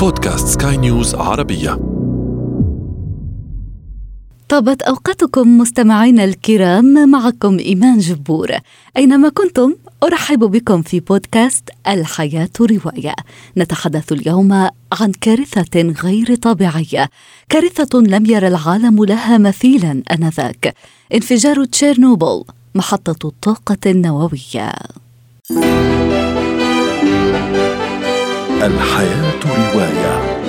بودكاست سكاي نيوز عربية. طابت أوقاتكم مستمعينا الكرام معكم إيمان جبور. أينما كنتم أرحب بكم في بودكاست الحياة رواية. نتحدث اليوم عن كارثة غير طبيعية. كارثة لم ير العالم لها مثيلا أنذاك. انفجار تشيرنوبل محطة الطاقة النووية. الحياة رواية.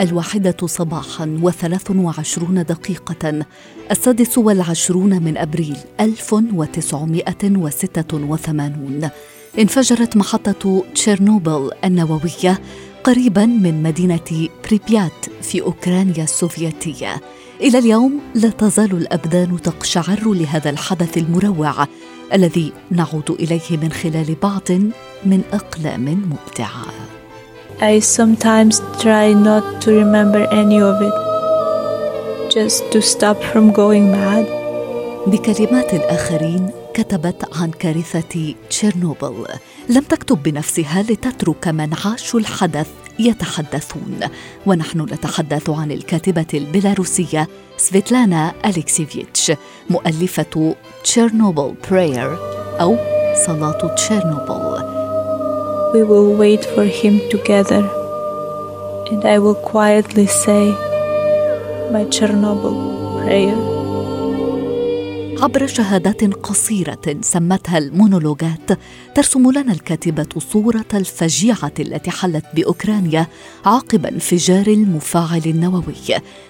الواحدة صباحا وثلاث وعشرون دقيقة. السادس والعشرون من أبريل 1986 انفجرت محطة تشيرنوبل النووية قريبا من مدينة بريبيات في أوكرانيا السوفيتية. إلى اليوم لا تزال الأبدان تقشعر لهذا الحدث المروع. الذي نعود إليه من خلال بعض من أقلام مبدعة I sometimes try not to remember any of it, just to stop from going mad. بكلمات الآخرين كتبت عن كارثة تشيرنوبل لم تكتب بنفسها لتترك من عاشوا الحدث يتحدثون ونحن نتحدث عن الكاتبة البيلاروسية سفيتلانا أليكسيفيتش مؤلفة Chernobyl Prayer أو صلاة تشيرنوبل We will wait for him together, and I will quietly say my Chernobyl prayer. عبر شهادات قصيرة سمتها المونولوجات ترسم لنا الكاتبة صورة الفجيعة التي حلت بأوكرانيا عقب انفجار المفاعل النووي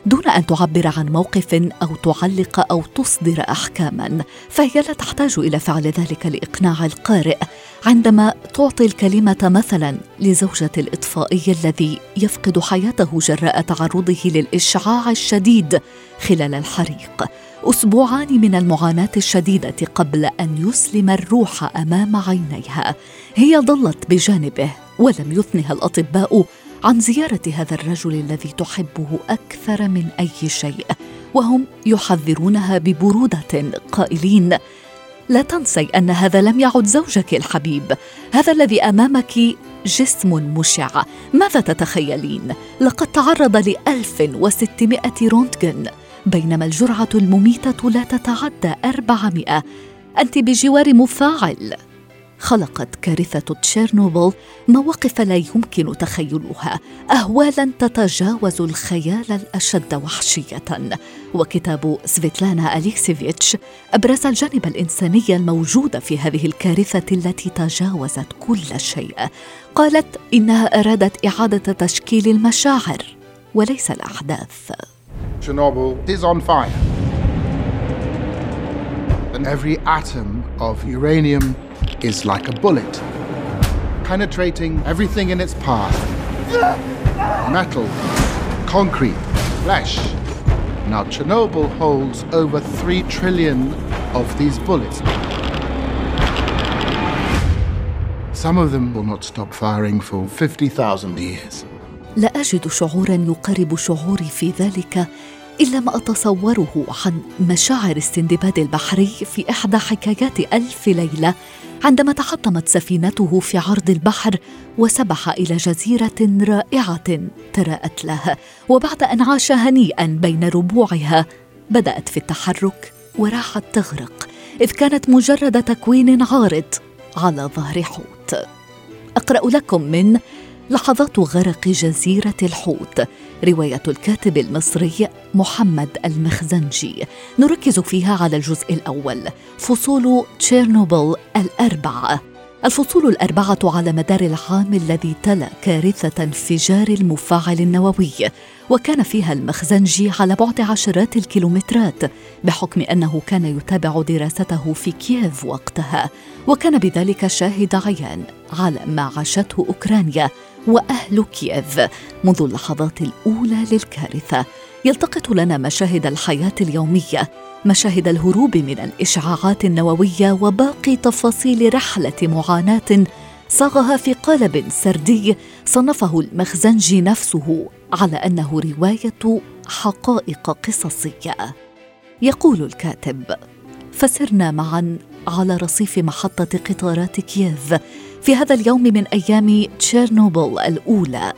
دون أن تعبر عن موقف أو تعلق أو تصدر أحكاما فهي لا تحتاج إلى فعل ذلك لإقناع القارئ عندما تعطي الكلمة مثلا لزوجة الإطفائي الذي يفقد حياته جراء تعرضه للإشعاع الشديد خلال الحريق. أسبوعان من المعاناة الشديدة قبل أن يسلم الروح أمام عينيها. هي ظلت بجانبه ولم يثنها الأطباء عن زيارة هذا الرجل الذي تحبه أكثر من أي شيء. وهم يحذرونها ببرودة قائلين لا تنسي أن هذا لم يعد زوجك الحبيب. هذا الذي أمامك جسم مشع. ماذا تتخيلين؟ لقد تعرض ل 1600 رونتجن. بينما الجرعة المميتة لا تتعدى 400 أنت بجوار مفاعل. خلقت كارثة تشيرنوبل مواقف لا يمكن تخيلها. أهوالا تتجاوز الخيال الأشد وحشية. وكتاب سفيتلانا أليكسيفيتش أبرز الجانب الإنساني الموجود في هذه الكارثة التي تجاوزت كل شيء. قالت إنها أرادت إعادة تشكيل المشاعر وليس الأحداث. Chernobyl is on fire. And every atom of uranium is like a bullet, penetrating everything in its path metal, concrete, flesh. Now, Chernobyl holds over 3 trillion of these bullets. Some of them will not stop firing for 50,000 years. لا اجد شعورا يقارب شعوري في ذلك إلا ما أتصوره عن مشاعر السندباد البحري في إحدى حكايات ألف ليلة عندما تحطمت سفينته في عرض البحر وسبح إلى جزيرة رائعة تراءت له وبعد أن عاش هنيئا بين ربوعها بدأت في التحرك وراحت تغرق إذ كانت مجرد تكوين عارض على ظهر حوت. أقرأ لكم من لحظات غرق جزيرة الحوت. رواية الكاتب المصري محمد المخزنجي. نركز فيها على الجزء الأول فصول تشيرنوبل الأربعة الفصول الأربعة على مدار العام الذي تلا كارثة انفجار المفاعل النووي. وكان فيها المخزنجي على بعد عشرات الكيلومترات بحكم أنه كان يتابع دراسته في كييف وقتها. وكان بذلك شاهد عيان على ما عاشته أوكرانيا. واهل كييف منذ اللحظات الأولى للكارثة يلتقط لنا مشاهد الحياة اليومية مشاهد الهروب من الإشعاعات النووية وباقي تفاصيل رحلة معاناة صاغها في قالب سردي صنفه المخزنجي نفسه على أنه رواية حقائق قصصية. يقول الكاتب فسرنا معا على رصيف محطة قطارات كييف. في هذا اليوم من أيام تشيرنوبل الأولى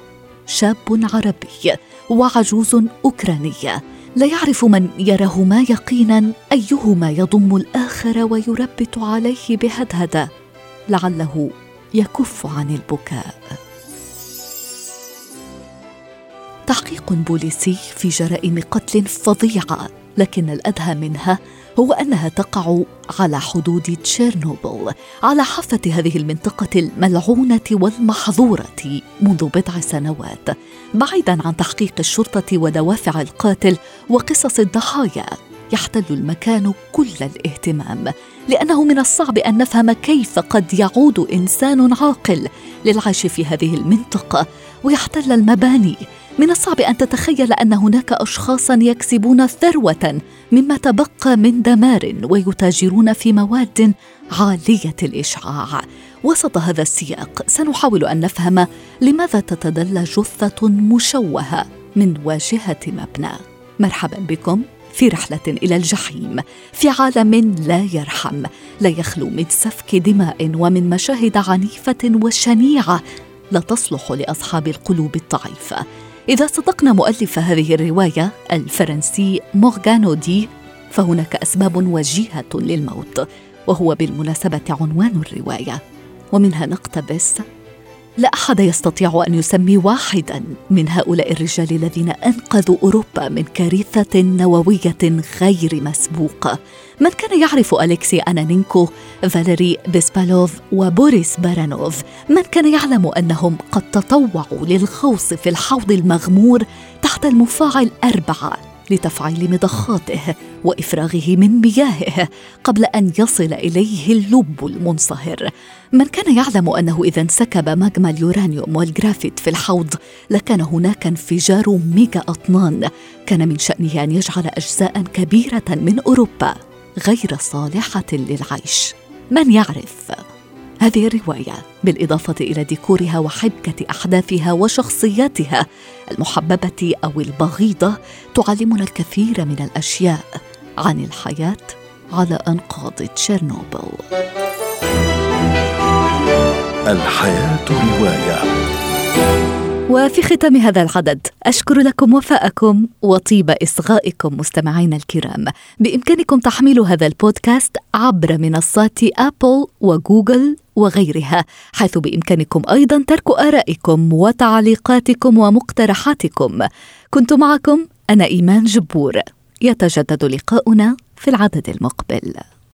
شاب عربي وعجوز اوكرانيه لا يعرف من يراهما يقينا أيهما يضم الآخر ويربت عليه بهدهده لعله يكف عن البكاء. تحقيق بوليسي في جرائم قتل فظيعه لكن الأدهى منها هو أنها تقع على حدود تشيرنوبل على حافة هذه المنطقة الملعونة والمحظورة منذ بضع سنوات بعيدا عن تحقيق الشرطة ودوافع القاتل وقصص الضحايا يحتل المكان كل الاهتمام لأنه من الصعب أن نفهم كيف قد يعود إنسان عاقل للعيش في هذه المنطقة ويحتل المباني من الصعب أن تتخيل أن هناك اشخاصا يكسبون ثروة مما تبقى من دمار ويتاجرون في مواد عالية الإشعاع. وسط هذا السياق سنحاول أن نفهم لماذا تتدلى جثة مشوهة من واجهة مبنى. مرحبا بكم في رحلة إلى الجحيم في عالم لا يرحم لا يخلو من سفك دماء ومن مشاهد عنيفة وشنيعة لا تصلح لأصحاب القلوب الضعيفة. إذا صدقنا مؤلف هذه الرواية الفرنسي مورغانو دي فهناك أسباب وجيهة للموت وهو بالمناسبة عنوان الرواية ومنها نقتبس لا أحد يستطيع أن يسمي واحدا من هؤلاء الرجال الذين أنقذوا أوروبا من كارثة نووية غير مسبوقة. من كان يعرف أليكسي أنانينكو فاليري بيسبالوف وبوريس بارانوف؟ من كان يعلم أنهم قد تطوعوا للغوص في الحوض المغمور تحت المفاعل أربعة لتفعيل مضخاته وإفراغه من مياهه قبل أن يصل إليه اللب المنصهر. من كان يعلم أنه إذا انسكب ماجما اليورانيوم والجرافيت في الحوض لكان هناك انفجار ميجا أطنان. كان من شأنه أن يجعل أجزاء كبيرة من أوروبا غير صالحة للعيش. من يعرف؟ هذه الرواية بالإضافة إلى ديكورها وحبكة أحداثها وشخصياتها المحببة أو البغيضة تعلمنا الكثير من الأشياء عن الحياة على أنقاض تشيرنوبل. الحياة رواية. وفي ختام هذا العدد أشكر لكم وفاءكم وطيب إصغائكم مستمعينا الكرام. بإمكانكم تحميل هذا البودكاست عبر منصات أبل وجوجل وغيرها حيث بإمكانكم أيضا ترك آرائكم وتعليقاتكم ومقترحاتكم. كنت معكم أنا إيمان جبور. يتجدد لقاؤنا في العدد المقبل.